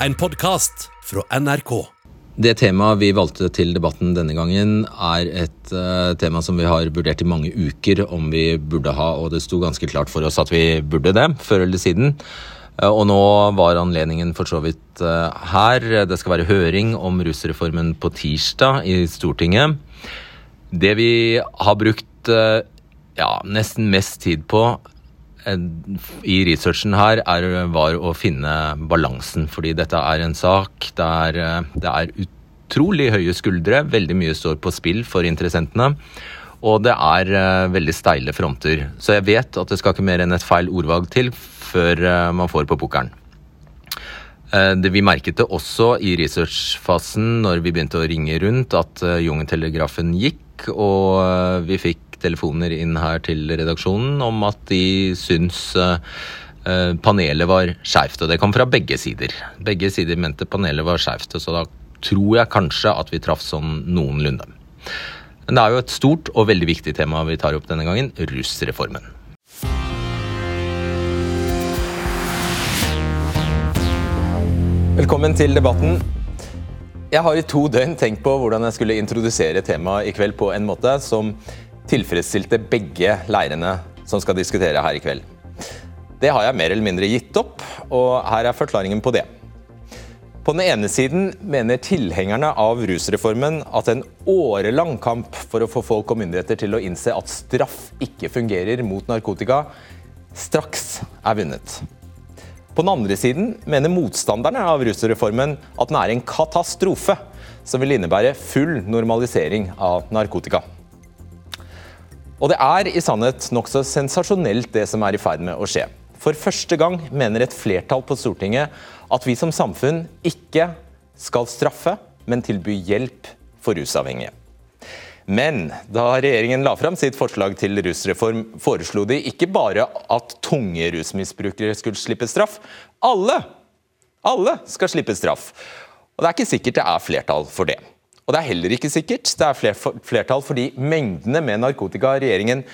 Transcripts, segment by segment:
en podkast fra NRK. Det temaet vi valgte til debatten denne gangen, er et uh, tema som vi har vurdert i mange uker om vi burde ha, og det sto ganske klart for oss at vi burde det, før eller siden. Uh, og nå var anledningen for så vidt uh, her. Det skal være høring om rusreformen på tirsdag i Stortinget. Det vi har brukt ja, nesten mest tid på i researchen her er, var å finne balansen. Fordi dette er en sak der det er utrolig høye skuldre. Veldig mye står på spill for interessentene. Og det er uh, veldig steile fronter. Så jeg vet at det skal ikke mer enn et feil ordvalg til før uh, man får på pokeren. Det vi merket det også i researchfasen når vi begynte å ringe rundt, at Jungeltelegrafen gikk, og vi fikk telefoner inn her til redaksjonen om at de syns uh, panelet var skeivt. Og det kom fra begge sider. Begge sider mente panelet var skeivt. Så da tror jeg kanskje at vi traff sånn noenlunde. Men det er jo et stort og veldig viktig tema vi tar opp denne gangen rusreformen. Velkommen til debatten. Jeg har i to døgn tenkt på hvordan jeg skulle introdusere temaet i kveld på en måte som tilfredsstilte begge leirene som skal diskutere her i kveld. Det har jeg mer eller mindre gitt opp, og her er forklaringen på det. På den ene siden mener tilhengerne av rusreformen at en årelang kamp for å få folk og myndigheter til å innse at straff ikke fungerer mot narkotika, straks er vunnet. På den andre siden mener motstanderne av rusreformen at den er en katastrofe som vil innebære full normalisering av narkotika. Og det er i sannhet nokså sensasjonelt det som er i ferd med å skje. For første gang mener et flertall på Stortinget at vi som samfunn ikke skal straffe, men tilby hjelp for rusavhengige. Men da regjeringen la fram sitt forslag til rusreform, foreslo de ikke bare at tunge rusmisbrukere skulle slippe straff. Alle! Alle skal slippe straff. Og det er ikke sikkert det er flertall for det. Og det er heller ikke sikkert det er flertall for de mengdene med narkotika regjeringen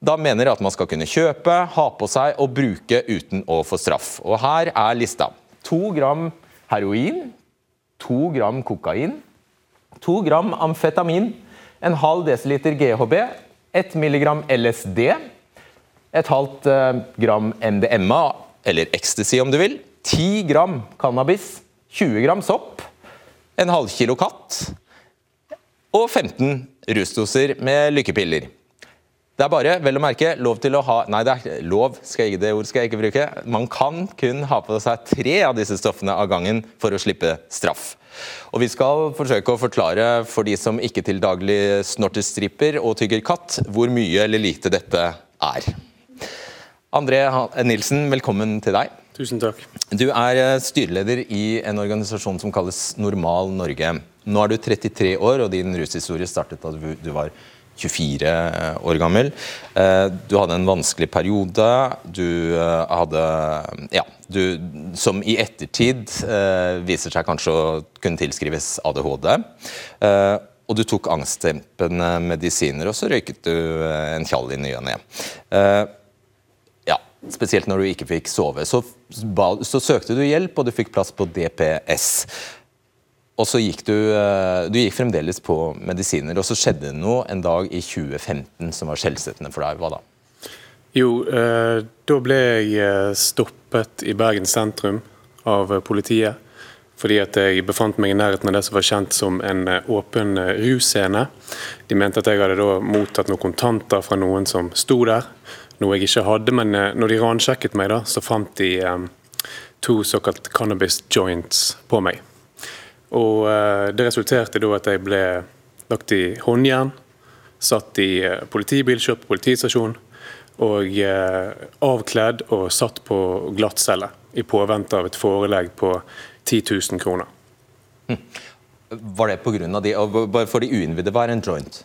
da mener at man skal kunne kjøpe, ha på seg og bruke uten å få straff. Og her er lista. To gram heroin, to gram kokain, to gram amfetamin, en halv desiliter GHB, ett milligram LSD, et halvt eh, gram MDMA, eller ecstasy om du vil, ti gram cannabis, 20 gram sopp, en halvkilo katt og 15 rusdoser med lykkepiller. Det er bare, vel å merke, lov til å ha Nei, det er lov, skal jeg, det ord skal jeg ikke bruke. Man kan kun ha på seg tre av disse stoffene av gangen for å slippe straff. Og Vi skal forsøke å forklare for de som ikke til daglig snorter stripper og tygger katt, hvor mye eller lite dette er. André Nilsen, velkommen til deg. Tusen takk. Du er styreleder i en organisasjon som kalles Normal Norge. Nå er du 33 år, og din rushistorie startet da du var 24 år gammel. Eh, du hadde en vanskelig periode. Du eh, hadde Ja, du, som i ettertid eh, viser seg kanskje å kunne tilskrives ADHD. Og du tok angstdempende medisiner, og så røyket du en tjall i ny og ne. Ja, spesielt når du ikke fikk sove. Så, så søkte du hjelp, og du fikk plass på DPS. Og så gikk du, eh, du gikk fremdeles på medisiner, og så skjedde det noe en dag i 2015 som var skjellsettende for deg. Hva da? Jo, eh, da ble jeg eh, stoppet i Bergen sentrum av politiet. Fordi at jeg befant meg i nærheten av det som var kjent som en åpen russcene. De mente at jeg hadde da mottatt noen kontanter fra noen som sto der. Noe jeg ikke hadde, men når de ransjekket meg, da, så fant de to såkalt cannabis joints på meg. Og eh, Det resulterte da at jeg ble lagt i håndjern, satt i eh, politibil, kjørt på politistasjon og eh, avkledd og satt på glattcelle i påvente av et forelegg på 10 000 kroner. Hm. Var det pga. de, bare for de uinnvidde, hva er en joint?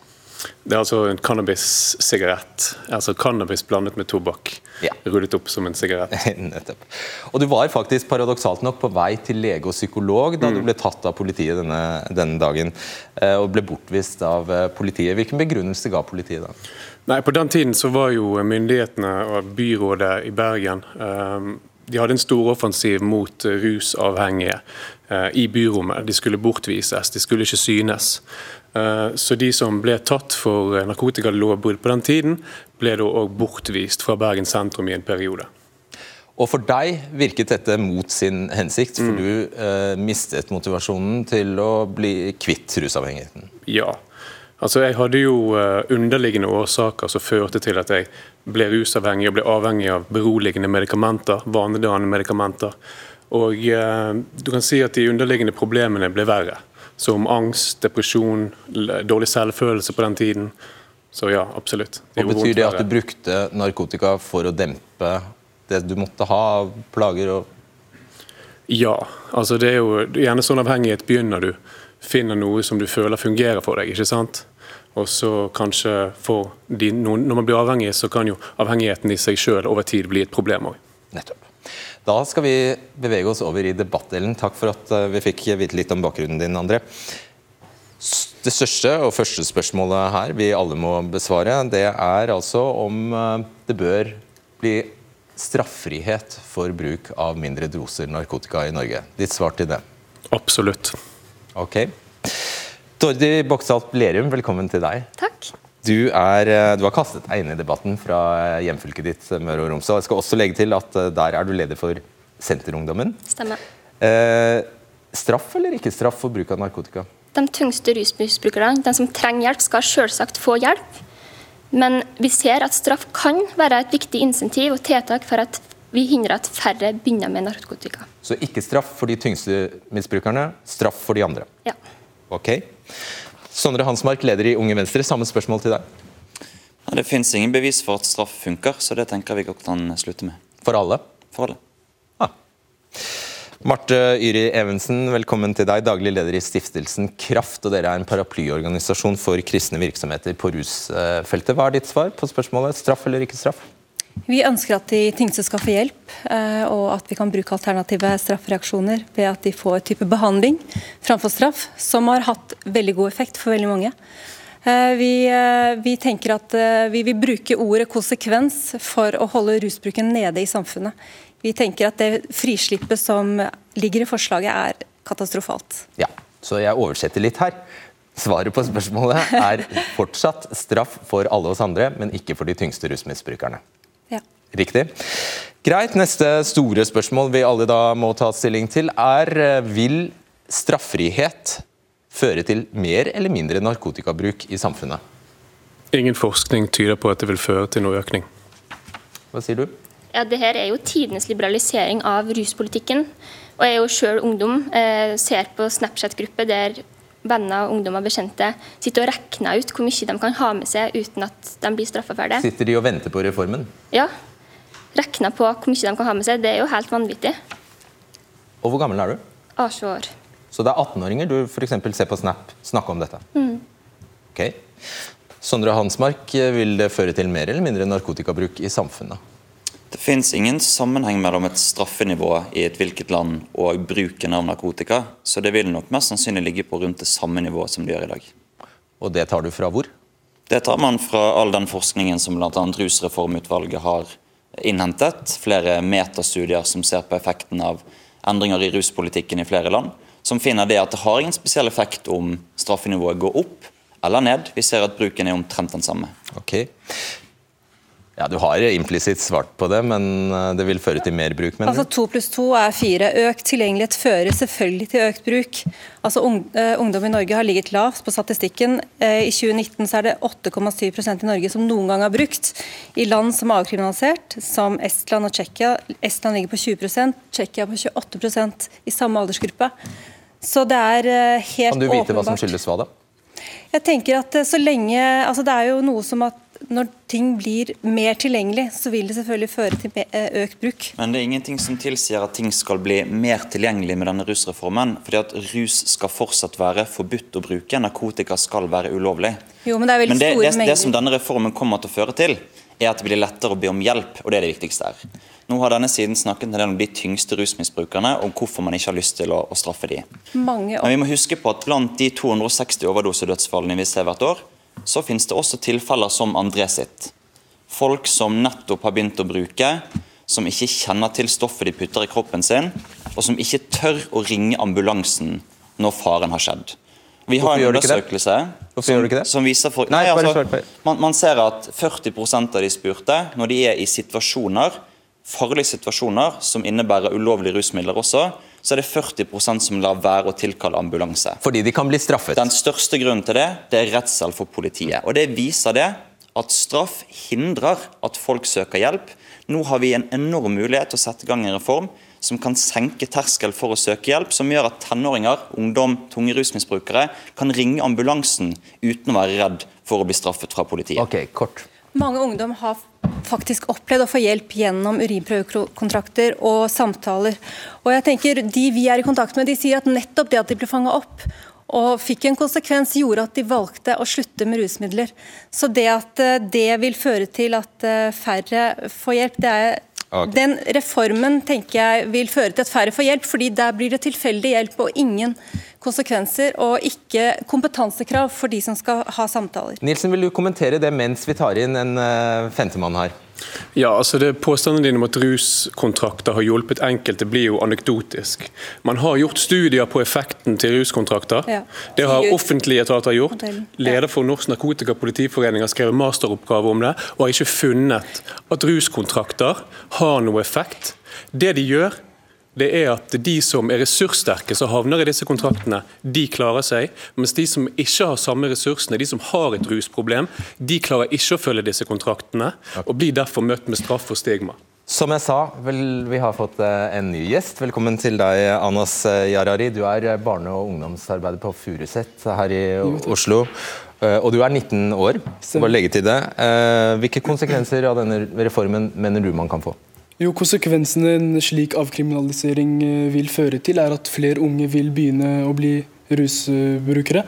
Det er altså en cannabis-sigarett. Altså cannabis blandet med tobakk. Ja. Rullet opp som en sigarett. Nettopp. Og Du var faktisk paradoksalt nok på vei til lege og psykolog da mm. du ble tatt av politiet denne, denne, dagen. Eh, og ble bortvist av eh, politiet. Hvilken begrunnelse ga politiet da? Nei, På den tiden så var jo myndighetene og byrådet i Bergen um, de hadde en stor offensiv mot eh, rusavhengige eh, i byrommet. De skulle bortvises, de skulle ikke synes. Eh, så de som ble tatt for narkotikalovbrudd på den tiden, ble da òg bortvist fra Bergen sentrum i en periode. Og For deg virket dette mot sin hensikt, for mm. du eh, mistet motivasjonen til å bli kvitt rusavhengigheten? Ja. Altså, Jeg hadde jo underliggende årsaker som førte til at jeg ble rusavhengig og ble avhengig av beroligende medikamenter, vanedannende medikamenter. Og eh, du kan si at De underliggende problemene ble verre. Som angst, depresjon, dårlig selvfølelse på den tiden. Så ja, absolutt. Det Hva betyr det at du brukte narkotika for å dempe det du måtte ha av plager? og ja, altså det er jo gjerne sånn avhengighet begynner du. Finner noe som du føler fungerer for deg. ikke sant? Og så kanskje for de, Når man blir avhengig, så kan jo avhengigheten i seg sjøl over tid bli et problem òg. Nettopp. Da skal vi bevege oss over i debattdelen. Takk for at eh, vi fikk vite litt om bakgrunnen din, André. Det største og første spørsmålet her vi alle må besvare, det er altså om eh, det bør bli straffrihet for bruk av mindre doser narkotika i Norge. Ditt svar til det? Absolutt. Ok. Tordi Boksalt Lerum, velkommen til deg. Takk. Du, er, eh, du, har kastet deg inn i debatten fra eh, hjemfylket ditt, eh, Møre og Romsdal. Jeg skal også legge til at der er du leder for Senterungdommen. Stemmer. Eh, straff eller ikke straff for bruk av narkotika? De tyngste rusmisbrukerne, de som trenger hjelp, skal selvsagt få hjelp. Men vi ser at straff kan være et viktig insentiv og tiltak for at vi hindrer at færre begynner med narkotika. Så ikke straff for de tyngste misbrukerne, straff for de andre? Ja. Ok. Sondre Hansmark, leder i Unge Venstre, samme spørsmål til deg. Ja, det finnes ingen bevis for at straff funker, så det tenker vi godt kan slutte med. For alle? For alle. Ah. Marte Yri Evensen, velkommen til deg, daglig leder i stiftelsen Kraft. og Dere er en paraplyorganisasjon for kristne virksomheter på rusfeltet. Hva er ditt svar på spørsmålet straff eller ikke straff? Vi ønsker at de tyngste skal få hjelp, eh, og at vi kan bruke alternative straffereaksjoner ved at de får type behandling framfor straff, som har hatt veldig god effekt for veldig mange. Eh, vi, eh, vi tenker at vi vil bruke ordet konsekvens for å holde rusbruken nede i samfunnet. Vi tenker at det frislippet som ligger i forslaget er katastrofalt. Ja, så jeg oversetter litt her. Svaret på spørsmålet er fortsatt straff for alle oss andre, men ikke for de tyngste rusmisbrukerne. Riktig. Greit. Neste store spørsmål vi alle da må ta stilling til, er eh, vil straffrihet føre til mer eller mindre narkotikabruk i samfunnet? Ingen forskning tyder på at det vil føre til noe økning. Hva sier du? Ja, det her er jo tidenes liberalisering av ruspolitikken. Og jeg er jo sjøl ungdom. Eh, ser på Snapchat-gruppe der venner, ungdommer, bekjente sitter og regner ut hvor mye de kan ha med seg uten at de blir straffa for det. Sitter de og venter på reformen? Ja. Regner på hvor mye de kan ha med seg. Det er jo helt vanvittig. Og hvor gammel er du? 20 år. Så det er 18-åringer du f.eks. ser på Snap snakke om dette? Mm. Ok. Sondre Hansmark, vil det føre til mer eller mindre narkotikabruk i samfunnet? Det finnes ingen sammenheng mellom et straffenivå i et hvilket land og bruken av narkotika, så det vil nok mest sannsynlig ligge på rundt det samme nivået som det gjør i dag. Og det tar du fra hvor? Det tar man fra all den forskningen som bl.a. Rusreformutvalget har innhentet. Flere metastudier som ser på effekten av endringer i ruspolitikken i flere land. Som finner det at det har ingen spesiell effekt om straffenivået går opp eller ned. Vi ser at bruken er omtrent den samme. Ok. Ja, Du har implisitt svart på det, men eh, det vil føre til mer bruk? Altså To pluss to er fire. Økt tilgjengelighet fører selvfølgelig til økt bruk. Altså eh, Ungdom i Norge har ligget lavt på statistikken. Eh, I 2019 så er det 8,7% i Norge som noen gang har brukt. I land som er avkriminalisert, som Estland og Tsjekkia, Estland ligger på 20% Tsjekkia på 28% i samme aldersgruppe. Så det er helt åpenbart. Kan du vite åpenbart. hva som skyldes hva da? Jeg tenker at så lenge, altså Det er jo noe som at når ting blir mer tilgjengelig, så vil det selvfølgelig føre til eh, økt bruk. Men det er ingenting som tilsier at ting skal bli mer tilgjengelig med denne rusreformen. fordi at rus skal fortsatt være forbudt å bruke, narkotika skal være ulovlig. Jo, Men det er veldig men det, store det, mengder. Det som denne reformen kommer til å føre til, er at det blir lettere å be om hjelp, og det er det viktigste her. Nå har denne siden snakket om de tyngste rusmisbrukerne, og hvorfor man ikke har lyst til å, å straffe de. Mange Men vi må huske på at blant de 260 overdosedødsfallene vi ser hvert år, så finnes det også tilfeller som André sitt. Folk som nettopp har begynt å bruke, som ikke kjenner til stoffet de putter i kroppen sin, og som ikke tør å ringe ambulansen når faren har skjedd. Vi har en undersøkelse det? som viser for, Nei, altså, man, man ser at 40% av de spurte, når de er i situasjoner, farlige situasjoner som innebærer ulovlige rusmidler også, så er det 40% som lar være å tilkalle ambulanse. Fordi de kan bli straffet. Den største grunnen til det, det er redsel for politiet. Og Det viser det at straff hindrer at folk søker hjelp. Nå har vi en enorm mulighet til å sette i gang en reform som kan senke terskel for å søke hjelp, som gjør at tenåringer, ungdom, tunge rusmisbrukere kan ringe ambulansen uten å være redd for å bli straffet fra politiet. Ok, kort. Mange ungdom har faktisk opplevd å få hjelp gjennom urinprøvekontrakter og samtaler. Og jeg tenker De vi er i kontakt med, de sier at nettopp det at de ble fanga opp og fikk en konsekvens, gjorde at de valgte å slutte med rusmidler. Så det at eh, det vil føre til at eh, færre får hjelp, det er Ok. Den reformen tenker jeg vil føre til at færre får hjelp, fordi der blir det tilfeldig hjelp og ingen konsekvenser, og ikke kompetansekrav for de som skal ha samtaler. Nilsen, vil du kommentere det mens vi tar inn en uh, femtemann her? Ja, altså det Påstanden dine om at ruskontrakter har hjulpet enkelte, blir jo anekdotisk. Man har gjort studier på effekten til ruskontrakter. Ja. Det har offentlige etater gjort. Leder for Norsk Narkotikapolitiforening har skrevet masteroppgave om det, og har ikke funnet at ruskontrakter har noe effekt. Det de gjør, det er at de som er ressurssterke, som havner i disse kontraktene, de klarer seg. Mens de som ikke har samme ressursene, de som har et rusproblem, de klarer ikke å følge disse kontraktene, og blir derfor møtt med straff og stigma. Som jeg sa, vel, vi har fått eh, en ny gjest. Velkommen til deg, Anas eh, Yarari. Du er eh, barne- og ungdomsarbeider på Furuset her i Oslo. Eh, Og du er 19 år. Bare legge til det. Eh, Hvilke konsekvenser av denne reformen mener du man kan få? Jo, Konsekvensene en slik avkriminalisering eh, vil føre til, er at flere unge vil begynne å bli rusbrukere.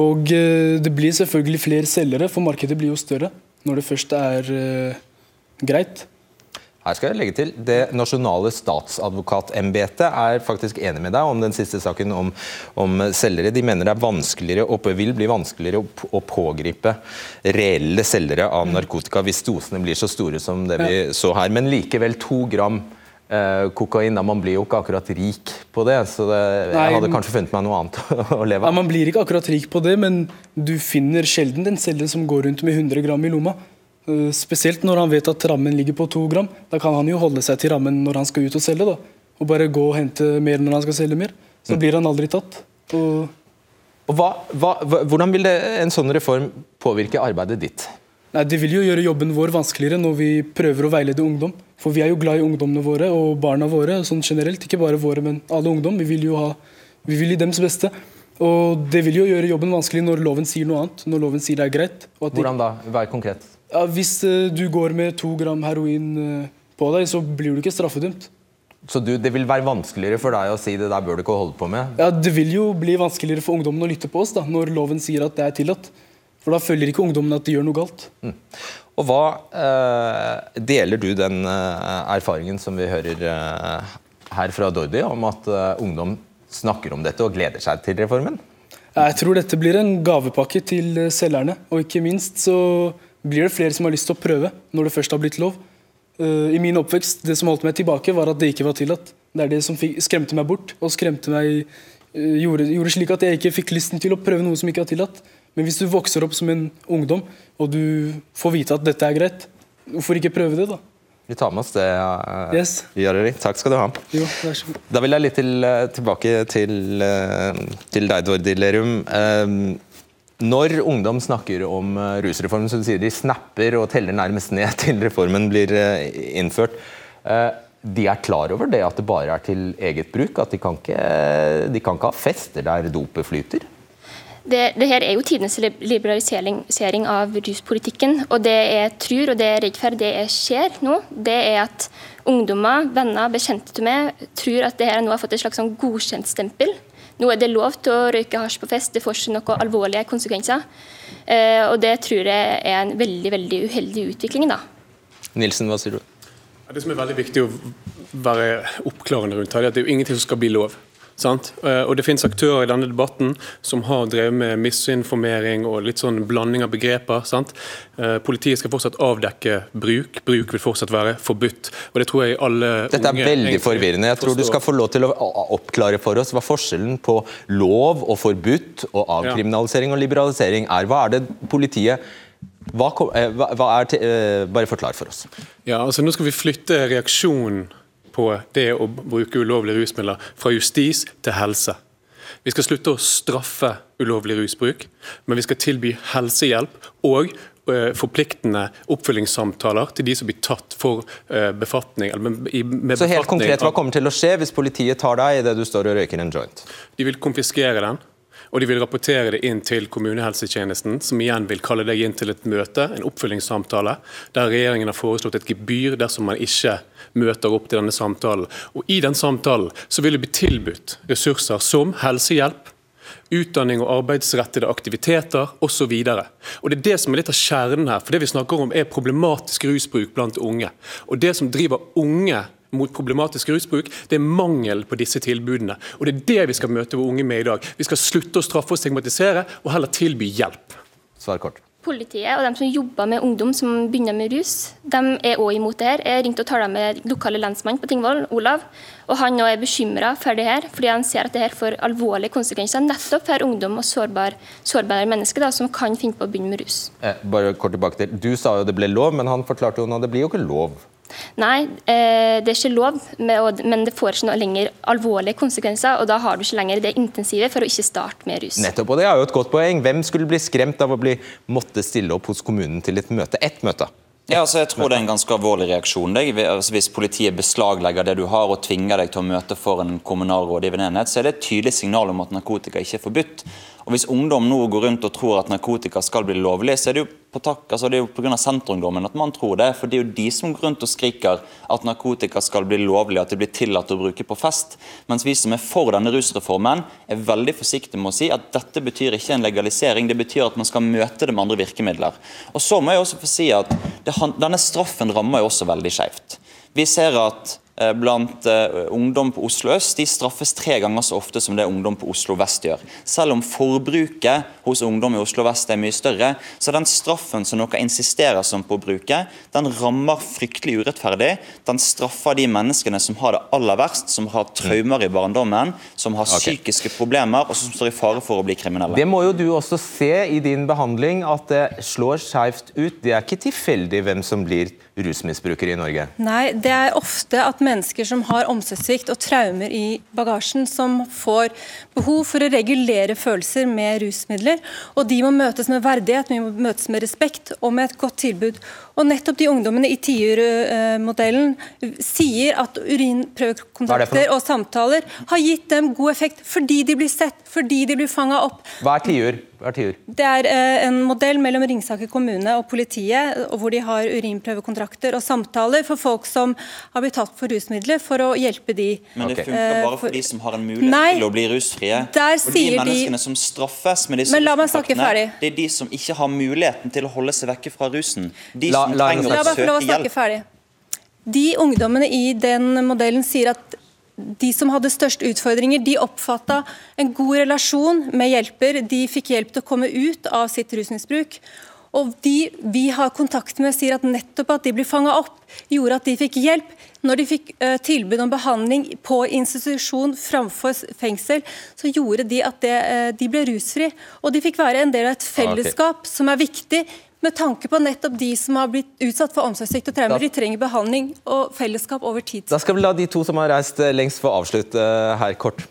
Og eh, det blir selvfølgelig flere selgere, for markedet blir jo større når det først er eh, greit. Her skal jeg legge til, Det nasjonale statsadvokatembetet er faktisk enig med deg om den siste saken om, om selgere. De mener det er vanskeligere og vil bli vanskeligere å, å pågripe reelle selgere av narkotika hvis dosene blir så store som det vi så her. Men likevel to gram eh, kokain. Da man blir jo ikke akkurat rik på det, så det, jeg hadde kanskje funnet meg noe annet å leve Ja, av. Man blir ikke akkurat rik på det, men du finner sjelden en selger som går rundt med 100 gram i lomma. Eh, Spesielt når han vet at rammen ligger på to gram. Da kan han jo holde seg til rammen når han skal ut og selge. da. Og bare gå og hente mer når han skal selge mer. Så blir han aldri tatt. Og hva, hva, hvordan vil det, en sånn reform påvirke arbeidet ditt? Nei, Det vil jo gjøre jobben vår vanskeligere når vi prøver å veilede ungdom. For vi er jo glad i ungdommene våre og barna våre sånn generelt. Ikke bare våre, men alle ungdom. Vi vil jo ha, vi vil gi dems beste. Og det vil jo gjøre jobben vanskelig når loven sier noe annet. Når loven sier det er greit. Hvordan da? Vær konkret. Ja, hvis eh, du går med to gram heroin eh, på deg, så blir du ikke straffedømt. Så du, Det vil være vanskeligere for deg å si det der bør du ikke holde på med? Ja, Det vil jo bli vanskeligere for ungdommen å lytte på oss da, når loven sier at det er tillatt. For da følger ikke ungdommen at de gjør noe galt. Og hva eh, Deler du den eh, erfaringen som vi hører eh, her fra Dordi, om at eh, ungdom snakker om dette og gleder seg til reformen? Jeg tror dette blir en gavepakke til selgerne. Og ikke minst så blir det flere som har lyst til å prøve når det først har blitt lov. Uh, I min oppvekst, det som holdt meg tilbake, var at det ikke var tillatt. Det er det som fikk, skremte meg bort, og skremte meg uh, gjorde, gjorde slik at jeg ikke fikk lysten til å prøve noe som ikke var tillatt. Men hvis du vokser opp som en ungdom, og du får vite at dette er greit, hvorfor ikke prøve det, da? Vi tar med oss det. uh, Yes. Jarari. Takk skal du ha. Jo, vær så god. Da vil jeg litt til, tilbake til, til deg, Dordi Lerum. Eh, Når ungdom snakker om eh, rusreformen, så du sier de snapper og teller nærmest ned til reformen blir eh, innført. Eh, De er klar over det at det bare er til eget bruk? At de kan ikke, de kan ikke ha fester der dopet flyter? Det, det her er jo tidenes liberalisering av ruspolitikken. Og det jeg tror, og det jeg er redd det jeg ser nå, det er at ungdommer, venner, bekjente til meg tror at det her nå har fått et slags sånn godkjentstempel. Nå er det lov til å røyke hasj på fest, det får ikke noen alvorlige konsekvenser. Eh, og det tror jeg er en veldig veldig uheldig utvikling. da. Nilsen, hva sier du? Det som er veldig viktig å være oppklarende rundt her, er at det er jo ingenting som skal bli lov. Sant? Eh, Og Det finnes aktører i denne debatten som har drevet med misinformering og litt sånn blanding av begreper. Sant? Eh, Politiet skal fortsatt avdekke bruk. Bruk vil fortsatt være forbudt. Og det tror jeg alle Dette er veldig forvirrende. Jeg tror du skal få lov til å oppklare for oss hva forskjellen på lov og forbudt og avkriminalisering og liberalisering er. Hva er det politiet hva, kom- eh, hva, hva er Bare forklar for oss. Ja, altså Nå skal vi flytte reaksjonen på det å bruke ulovlige rusmidler fra justis til helse. Vi skal slutte å straffe ulovlig rusbruk, men vi skal tilby helsehjelp og eh, forpliktende oppfølgingssamtaler til de som blir tatt for eh, befatning. Eller med, i- Så helt konkret, Hva kommer til å skje hvis politiet tar deg idet du står og røyker en joint? De vil konfiskere den, og de vil rapportere det inn til kommunehelsetjenesten, som igjen vil kalle deg inn til et møte, en oppfølgingssamtale, der regjeringen har foreslått et gebyr dersom man ikke møter opp til denne samtalen. Og I den samtalen så vil det bli tilbudt ressurser som helsehjelp, utdanning og arbeidsrettede aktiviteter osv. Det er det som er litt av kjernen her. for Det vi snakker om er problematisk rusbruk blant unge. Og Det som driver unge mot problematisk rusbruk, det er mangel på disse tilbudene. Og Det er det vi skal møte våre unge med i dag. Vi skal slutte å straffe og stigmatisere, og heller tilby hjelp. Svar kort. Politiet og de som jobber med ungdom som begynner med rus, de er òg imot det her. Jeg ringte og talte med lokale lensmann på Tingvoll, Olav, og han er bekymra for det her, fordi han ser at det her får alvorlige konsekvenser nettopp for ungdom og sårbare, sårbare mennesker da, som kan finne på å begynne med rus. Eh, bare kort tilbake til. Du sa jo det ble lov, men han forklarte jo nå det blir jo ikke lov. Nei, eh, det er ikke lov, men det får ikke noe lenger alvorlige konsekvenser, og da har du ikke lenger det intensive for å ikke starte med rus. Nettopp, og det er jo et godt poeng. Hvem skulle bli skremt av å bli måtte stille opp hos kommunen til et møte? Ett møte. Ja, altså jeg tror det er en ganske alvorlig reaksjon. Altså, hvis politiet beslaglegger det du har og tvinger deg til å møte for en kommunal rådgivende enhet, så er det et tydelig signal om at narkotika ikke er forbudt. Og Hvis ungdom nå går rundt og tror at narkotika skal bli lovlig, så er det jo på takk, altså det er jo pga. senterungdommen at man tror det. For det er jo de som går rundt og skriker at narkotika skal bli lovlig, at det blir tillatt å bruke på fest. Mens vi som er for denne rusreformen, er veldig forsiktige med å si at dette betyr ikke en legalisering, det betyr at man skal møte det med andre virkemidler. Og så må jeg også få si at det, denne straffen rammer jo også veldig skjevt. Vi ser at blant eh, ungdom på Oslo øst de straffes tre ganger så ofte som det ungdom på Oslo vest gjør. Selv om forbruket hos ungdom i Oslo vest er mye større, så den straffen som dere insisterer som på å bruke, den rammer fryktelig urettferdig. Den straffer de menneskene som har det aller verst, som har traumer i barndommen, som har psykiske problemer og som står i fare for å bli kriminelle. Det må jo du også se i din behandling, at det slår skeivt ut. Det er ikke tilfeldig hvem som blir rusmisbrukere i Norge. Nei, det er ofte at mennesker som har omsorgssvikt og traumer i bagasjen, som får behov for å regulere følelser med rusmidler. Og de må møtes med verdighet, de må møtes med respekt og med et godt tilbud. Og nettopp de ungdommene i Tiur-modellen sier at er urinprøvekontrakter og samtaler har gitt dem god effekt fordi de blir sett, fordi de blir fanga opp. Hva er tiur? Det er eh, en modell mellom Ringsaker kommune og politiet, hvor de har urinprøvekontrakter og samtaler for folk som har blitt tatt for rusmidler, for å hjelpe de. Men det funker bare Eh, for for- de som har en mulighet Nei, til å bli rusfrie. der og de menneskene de- som straffes med disse Men la meg snakke ruskontaktene, ferdig. det er de som ikke har muligheten til å holde seg vekke fra rusen. De La- henne trenger å meg få søke snakke hjelp. ferdig. De ungdommene i den modellen sier at de som hadde størst utfordringer, de oppfatta en god relasjon med hjelper. De fikk hjelp til å komme ut av sitt rusmisbruk. Og de vi har kontakt med, sier at nettopp at de ble fanga opp, gjorde at de fikk hjelp. Når de fikk eh, tilbud om behandling på institusjon framfor fengsel, så gjorde de at det, eh, de ble rusfri. Og de fikk være en del av et fellesskap som er viktig med tanke på nettopp de som har blitt utsatt for omsorgssvikt og traumer. De trenger behandling og fellesskap over tid. Da skal vi la de to som har reist eh, lengst få avslutte eh, her kort.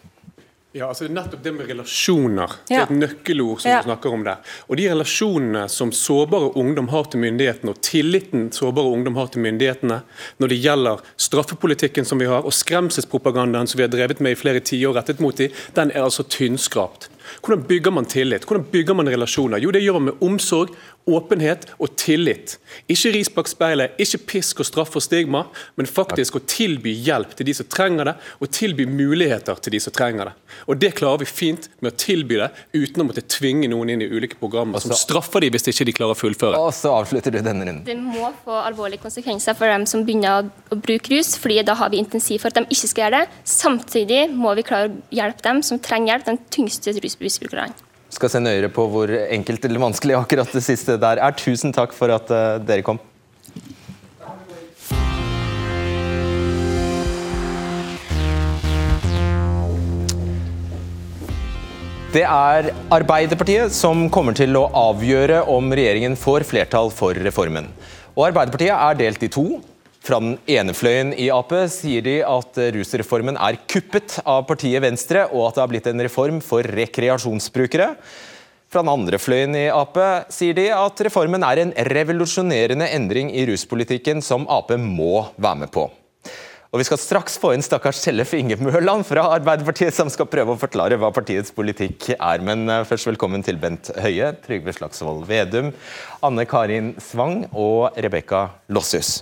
Ja, altså Nettopp det med relasjoner det er et nøkkelord som Ja. du snakker om der. Og De relasjonene som sårbare ungdom har til myndighetene, og tilliten sårbare ungdom har til myndighetene når det gjelder straffepolitikken som vi har, og skremselspropagandaen som vi har drevet med i flere tiår rettet mot dem, den er altså tynnskrapt. Hvordan bygger man tillit? Hvordan bygger man relasjoner? Jo, det gjør man med omsorg åpenhet og tillit. Ikke ris bak speilet, ikke pisk og straff og stigma, men faktisk å tilby hjelp til de som trenger det, og tilby muligheter til de som trenger det. Og Det klarer vi fint med å tilby det, uten å måtte tvinge noen inn i ulike programmer som straffer de hvis ikke de klarer å fullføre. Og så avslutter du denne runden. Det må få alvorlige konsekvenser for dem som begynner å, bruke rus, fordi da har vi intensiv for at de ikke skal gjøre det. Samtidig må vi klare å hjelpe dem som trenger hjelp, den tyngste rusmisbrukerne. Skal se nøyere på hvor enkelt eller vanskelig akkurat det siste der er. Tusen takk for at eh, dere kom. Det er Arbeiderpartiet som kommer til å avgjøre om regjeringen får flertall for reformen. Og Arbeiderpartiet er delt i to. Fra den ene fløyen i Ap sier de at rusreformen er kuppet av partiet Venstre, og at det har blitt en reform for rekreasjonsbrukere. Fra den andre fløyen i Ap sier de at reformen er en revolusjonerende endring i ruspolitikken som Ap må være med på. Og Vi skal straks få inn stakkars Tellef Inge Mørland fra Arbeiderpartiet, som skal prøve å forklare hva partiets politikk er. Men eh, først velkommen til Bent Høie, Trygve Slagsvold Vedum, Anne Karin Svang og Rebekka Lossius.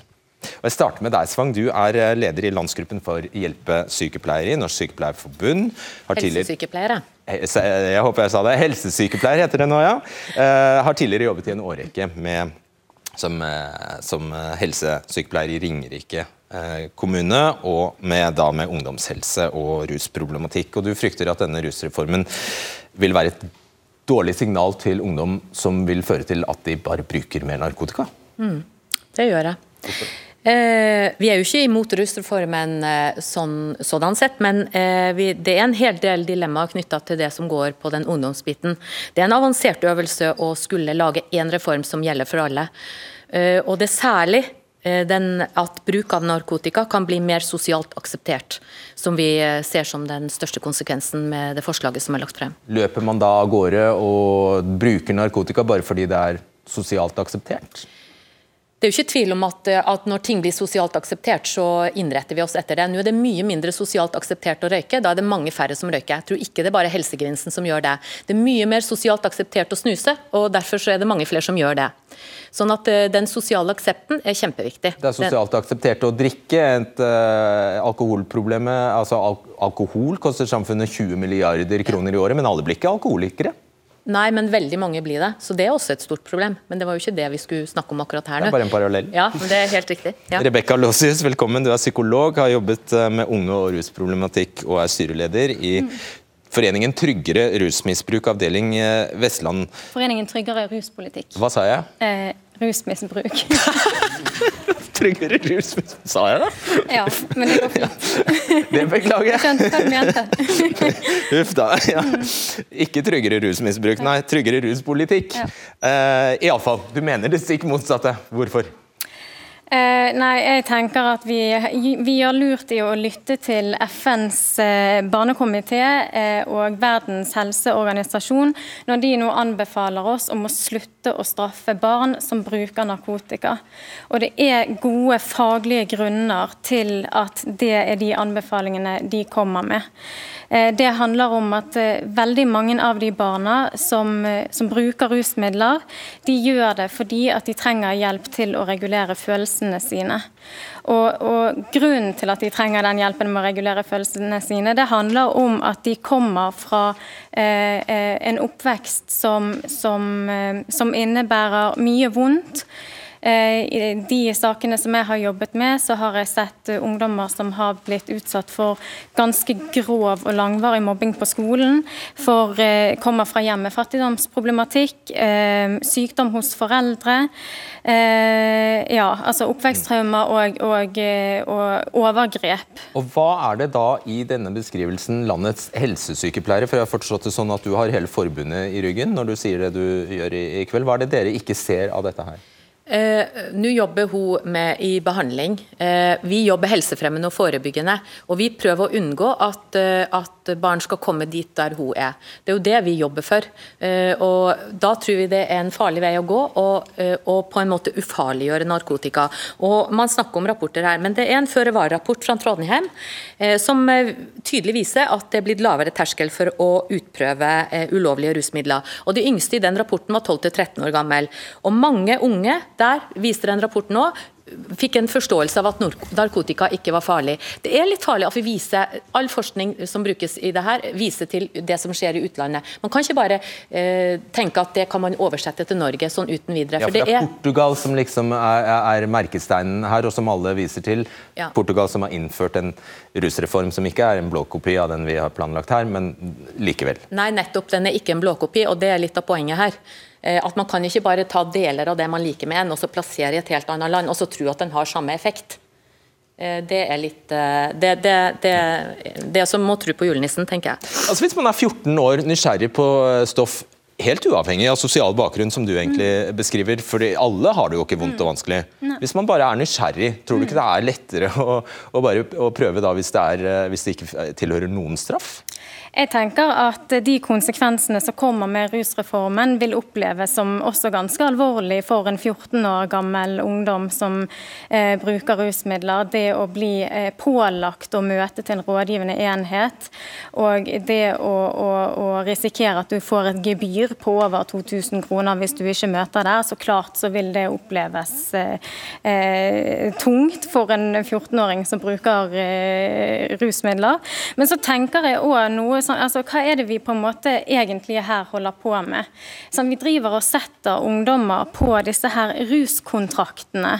Og Jeg starter med deg, Svang. Du er eh, leder i landsgruppen for hjelpesykepleiere i Norsk Sykepleierforbund. Helsesykepleiere. Eh, eh, Jeg håper jeg sa det. Helsesykepleier heter det nå, ja. Har tidligere jobbet i en årrekke med, som, som helsesykepleier i Ringerike kommune, og med, da med ungdomshelse og rusproblematikk. Og Du frykter at denne rusreformen vil være et dårlig signal til ungdom som vil føre til at de bare bruker mer narkotika? Det gjør jeg. Eh, vi er jo ikke imot rusreformen eh, sånn, sådan sett, men eh, vi, det er en hel del dilemmaer knytta til det som går på den ungdomsbiten. Det er en avansert øvelse å skulle lage én reform som gjelder for alle. Eh, og det er særlig eh, den, at bruk av narkotika kan bli mer sosialt akseptert, som vi eh, ser som den største konsekvensen med det forslaget som er lagt frem. Løper man da av gårde og bruker narkotika bare fordi det er sosialt akseptert? Det er jo ikke tvil om at, eh, at når ting blir sosialt akseptert, så innretter vi oss etter det. Nå er det mye mindre sosialt akseptert å røyke, da er det mange færre som røyker. Jeg tror ikke det er bare helsegevinsten som gjør det. Det er mye mer sosialt akseptert å snuse, og derfor så er det mange flere som gjør det. Sånn at eh, den sosiale aksepten er kjempeviktig. Det er sosialt akseptert å drikke. Et uh, alkoholproblemet, altså al Alkohol koster samfunnet 20 milliarder kroner i året, men alle blir ikke alkoholikere. Nei, men veldig mange blir det. Så det er også et stort problem. Men det var jo ikke det vi skulle snakke om akkurat her nå. Det er bare en parallell. Ja, men det er helt riktig. Ja. Rebekka Lossius, velkommen. Du er psykolog, har jobbet eh, med unge og rusproblematikk og er styreleder i Foreningen Tryggere rusmisbruk, avdeling eh, Vestland. Foreningen Tryggere ruspolitikk. Hva sa jeg? Eh, rusmisbruk. Tryggere rusmisbruk Sa jeg det? ja, men det går fint. Det beklager jeg. Skjønte hva du mente. Uff da. Ja. Ikke tryggere rusmisbruk, nei. Tryggere ruspolitikk. Ja. Uh, Iallfall, du mener det stikk motsatte. Hvorfor? Eh, nei, jeg tenker at vi, vi gjør lurt i å lytte til FNs eh, barnekomité eh, og Verdens helseorganisasjon når de nå anbefaler oss om å slutte å straffe barn som bruker narkotika. Og det er gode faglige grunner til at det er de anbefalingene de kommer med. Eh, Det handler om at eh, veldig mange av de barna som, eh, som bruker rusmidler, de gjør det fordi at de trenger hjelp til å regulere følelsene sine. Og, og Grunnen til at de trenger den hjelpen med å regulere følelsene sine, det handler om at de kommer fra eh, en oppvekst som, som, som innebærer mye vondt. Eh, I de sakene som jeg har jobbet med, så har jeg sett eh, ungdommer som har blitt utsatt for ganske grov og langvarig mobbing på skolen. For eh, kommer fra hjem med fattigdomsproblematikk, eh, sykdom hos foreldre. Ja, altså oppveksttraumer og, og, og overgrep. Og Hva er det da i denne beskrivelsen landets helsesykepleiere for jeg har forstått det sånn at du har hele forbundet i ryggen når du sier det du gjør i kveld. Hva er det dere ikke ser av dette her? Eh, Nå jobber hun med i behandling. Eh, vi jobber helsefremmende og forebyggende. Og vi prøver å unngå at, eh, at, barn skal komme dit der hun er. Det er jo det vi jobber for. Eh, og Da tror vi det er en farlig vei å gå, og, eh, og på en måte ufarliggjøre narkotika. Og Man snakker om rapporter her, men det er en føre-var-rapport fra Trondheim eh, som tydelig viser at det er blitt lavere terskel for å utprøve ulovlige rusmidler. Og De yngste i den rapporten var 12-13 år gammel. Og mange unge der, viser en rapport nå, fikk en forståelse av at narkotika ikke var farlig. Det er litt farlig at vi viser, all forskning som brukes i det her, viser til det som skjer i utlandet. Man kan ikke bare eh, tenke at det kan man oversette til Norge sånn uten videre. For, ja, for det, er Portugal som liksom er, er, merkesteinen her, og som alle viser til. Ja. Portugal som har innført en rusreform som ikke er en blåkopi av den vi har planlagt her, men likevel. Nei, nettopp. Den er ikke en blåkopi, og det er litt av poenget her. Eh, at man kan ikke bare ta deler av det man liker med en, og så plassere i et helt annet land, og så tro at den har samme effekt. Eh, det er litt Det, Det, det, det, det som må tro på julenissen, tenker jeg. Altså Hvis man er 14 år nysgjerrig på stoff, helt uavhengig av sosial bakgrunn, som du egentlig mm. beskriver, for alle har det jo ikke vondt og mm. vanskelig. Hvis man bare er nysgjerrig, tror du ikke det er lettere å, å bare å prøve da hvis det, er, hvis det ikke tilhører noen straff? Jeg tenker at de konsekvensene som kommer med rusreformen, vil oppleves som også ganske alvorlig for en 14 år gammel ungdom som eh, bruker rusmidler. Det å bli eh, pålagt å møte til en rådgivende enhet, og det å, å, å, risikere at du får et gebyr på over 2000 kroner hvis du ikke møter der, så klart så vil det oppleves eh, eh tungt for en 14-åring som bruker eh, rusmidler. Men så tenker jeg òg noe sånn, altså, hva er det vi på en måte egentlig her holder på med? Sånn, vi driver og setter ungdommer på disse her ruskontraktene,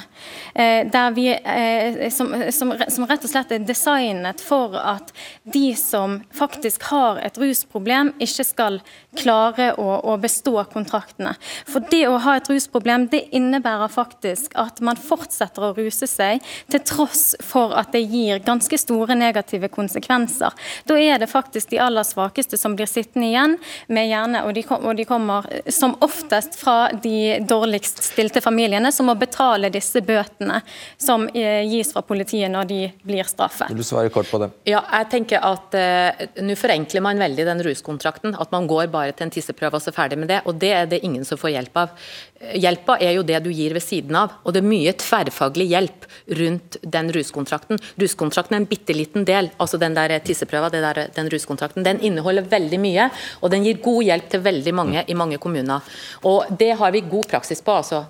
eh, der vi, eh, som, som, som, rett og slett er designet for at de som faktisk har et rusproblem, ikke skal klare å, å bestå kontraktene. For det å ha et rusproblem, det innebærer faktisk at man fortsetter å ruse seg, til tross for at det gir ganske store negative konsekvenser. Da er det faktisk de aller svakeste som blir sittende igjen med hjerne, og de, og de kommer som oftest fra de dårligst stilte familiene, som må betale disse bøtene som eh, gis fra politiet når de blir straffet. Vil du svare kort på det? Ja, jeg tenker at eh, Nå forenkler man veldig den ruskontrakten. At man går bare til en tisseprøve og så ferdig med det. og Det er det ingen som får hjelp av. Hjelpa er jo det du gir ved siden av, og det er mye tverrfaglig hjelp rundt den ruskontrakten. Ruskontrakten er en bitte liten del, altså den der tisseprøva, der, den ruskontrakten. Den inneholder veldig mye, og den gir god hjelp til veldig mange i mange kommuner. Og Det har vi god praksis på. altså.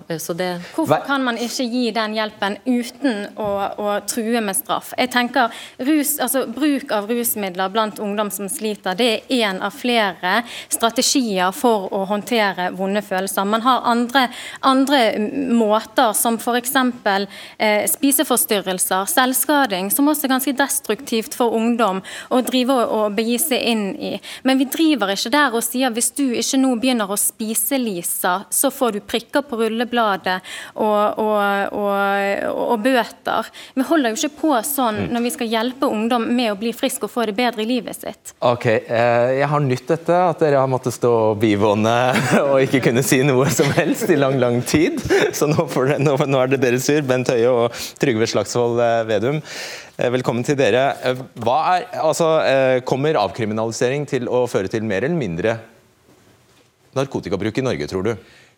Hvorfor kan man ikke gi den hjelpen uten å, å true med straff? Jeg tenker rus, altså Bruk av rusmidler blant ungdom som sliter, det er én av flere strategier for å håndtere vonde følelser. Man har andre andre, andre måter, som f.eks. Eh, spiseforstyrrelser, selvskading, som også er ganske destruktivt for ungdom å drive og, og begi seg inn i. Men vi driver ikke der og sier hvis du ikke nå begynner å spise, Lisa, så får du prikker på rullebladet og, og, og bøter. Vi holder jo ikke på sånn mm. når vi skal hjelpe ungdom med å bli frisk og få det bedre i livet sitt. Ok, eh, Jeg har nytt dette, at dere har måttet stå bivåne og ikke kunne si noe som helst i lang, lang tid. Så nå, det, nå, nå er det deres tur, Bent Høie og Trygve Slagsvold eh, Vedum. Eh, velkommen til dere. Hva er, altså, kommer avkriminalisering til å føre til mer eller mindre narkotikabruk i Norge, tror du?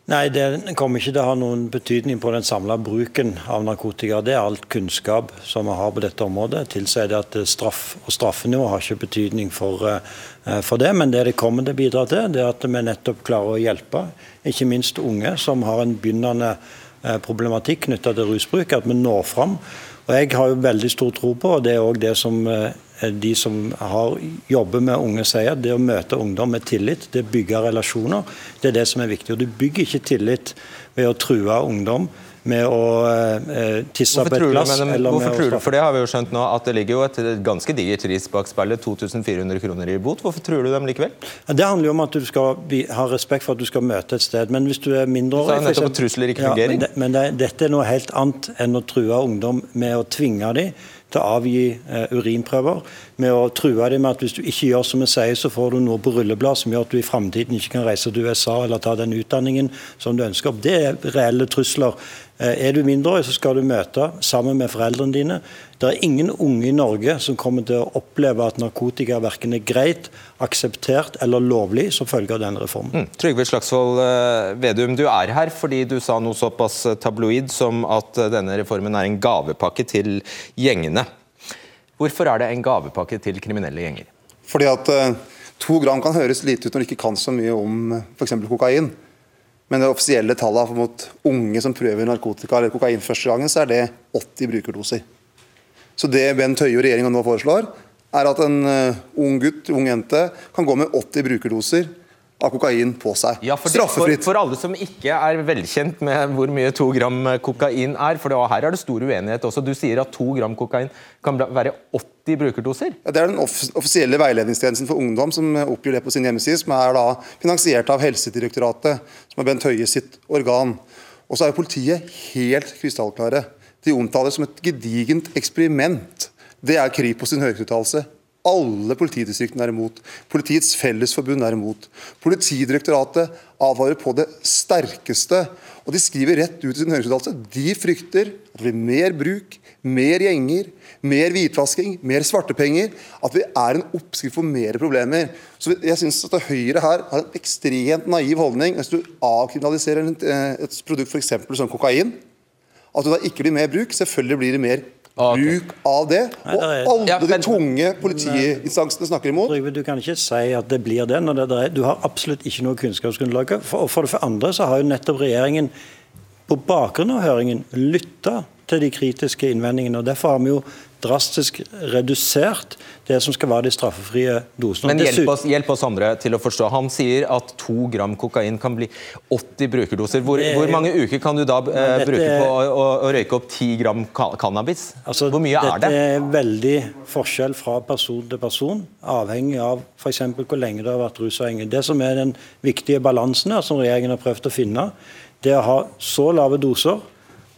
Nei, Det kommer ikke til å ha noen betydning på den samla bruken av narkotika. Det er alt kunnskap som vi har på dette området. Tilsier det at straff og straffenivå har ikke betydning for, for, det. Men det det kommer til å bidra til, det er at vi nettopp klarer å hjelpe ikke minst unge som har en begynnende eh, problematikk knytta til rusbruk, at vi når fram. Og Jeg har jo veldig stor tro på, og det er òg det som eh, de som har, jobber med unge sier, det å møte ungdom med tillit, det bygger relasjoner, det er det som er viktig. Og Du bygger ikke tillit ved å true ungdom med å eh, tisse på et glass. Du, hvorfor tror du, for det har vi jo skjønt nå, at det ligger jo et ganske digert ris bak speilet, 2400 kroner i bot. Hvorfor tror du dem likevel? Det handler jo om at du skal ha respekt for at du skal møte et sted. Men hvis du er mindreårig Så nettopp trusler ikke fungerer? Ja, men, det, men det, dette er noe helt annet enn å true ungdom med å tvinge dem til å avgi eh, urinprøver. Med å true dem med at hvis du ikke gjør som vi sier, så får du noe på rulleblad som gjør at du i framtiden ikke kan reise til USA eller ta den utdanningen som du ønsker. Det er reelle trusler Er du mindreårig, så skal du møte sammen med foreldrene dine. Det er ingen unge i Norge som kommer til å oppleve at narkotika verken er greit, akseptert eller lovlig som følge av denne reformen. Mm. Trygve Slagsvold Vedum, du er her fordi du sa noe såpass tabloid som at denne reformen er en gavepakke til gjengene. Hvorfor er det en gavepakke til kriminelle gjenger? Fordi at To gram kan høres lite ut når du ikke kan så mye om f.eks. kokain. Men det offisielle tallet mot unge som prøver narkotika eller kokain første gangen, så er det 80 brukerdoser. Så det Bent Høie og regjeringa nå foreslår, er at en ung gutt, ung jente, kan gå med 80 brukerdoser av kokain på seg. Ja, for, Straffefritt. For, for, alle som ikke er velkjent med hvor mye to gram kokain er, for det, her er det stor uenighet også. Du sier at to gram kokain kan være 80 brukerdoser? Ja, det er den offisielle veiledningstjenesten for ungdom som oppgir det på sin hjemmeside, som er da finansiert av Helsedirektoratet, som er Bent Høie sitt organ. Og så er politiet helt krystallklare. De omtaler det som et gedigent eksperiment. Det er Kripos sin høringsuttalelse. Alle politidistriktene er imot. Politiets Fellesforbund er imot. Politidirektoratet advarer på det sterkeste. Og de skriver rett ut i sin høringsuttalelse de frykter at det blir mer bruk, mer gjenger, mer hvitvasking, mer svartepenger. At vi er en oppskrift for mer problemer. Så jeg synes at Høyre her har en ekstremt naiv holdning. Hvis du avkriminaliserer et produkt f.eks. som kokain, at det da ikke blir mer bruk. Selvfølgelig blir det mer bruk av det. Og alle de tunge politiinstansene snakker imot. Du kan ikke si at det blir det. når det er, Du har absolutt ikke noe kunnskapsgrunnlag. For, for det andre så har jo nettopp regjeringen på bakgrunn av høringen lytta til de kritiske innvendingene. og Derfor har vi jo drastisk redusert det som skal være de straffefrie dosene. Men hjelp oss, hjelp oss, andre til å forstå. Han sier at to gram kokain kan bli 80 brukerdoser. Hvor, hvor mange uker kan du da eh, bruke på å, å, røyke opp 10 gram cannabis? Altså, hvor mye er det? Dette er veldig forskjell fra person til person, avhengig av f.eks. hvor lenge du har vært rusavhengig. Det som er den viktige balansen her, som regjeringen har prøvd å finne, det er å ha så lave doser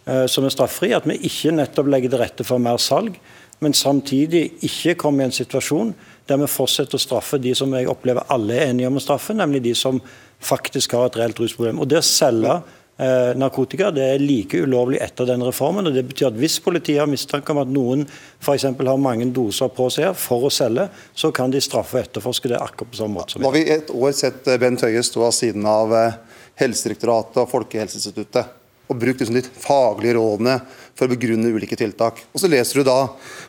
som er straffri, at vi ikke nettopp legger til rette for mer salg men samtidig ikke kommer i en situasjon der vi fortsetter å straffe de som jeg opplever alle er enige om å straffe, nemlig de som faktisk har et reelt rusproblem. Og Det å selge eh, narkotika det er like ulovlig etter den reformen. og det betyr at Hvis politiet har mistanke om at noen for har mange doser på seg for å selge, så kan de straffe og etterforske det akkurat på samme måte. som Nå har vi et år sett eh, Bent Høie stå av siden av eh, Helsedirektoratet og Folkehelseinstituttet og brukt liksom de faglige rådene for å begrunne ulike tiltak. Og Så leser du da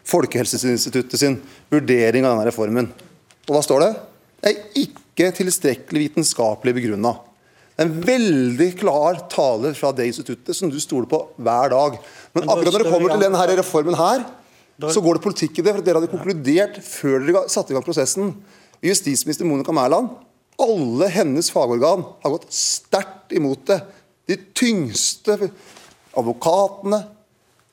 Folkehelseinstituttet sin vurdering av denne reformen. Og hva står det? Det er ikke tilstrekkelig vitenskapelig begrunna. Det er en veldig klar tale fra det instituttet som du stoler på hver dag. Men akkurat når det kommer til denne reformen her, så går det politikk i det. for Dere hadde konkludert før dere satte i gang prosessen. Justisminister Monica Mæland, alle hennes fagorgan har gått sterkt imot det. De tyngste advokatene,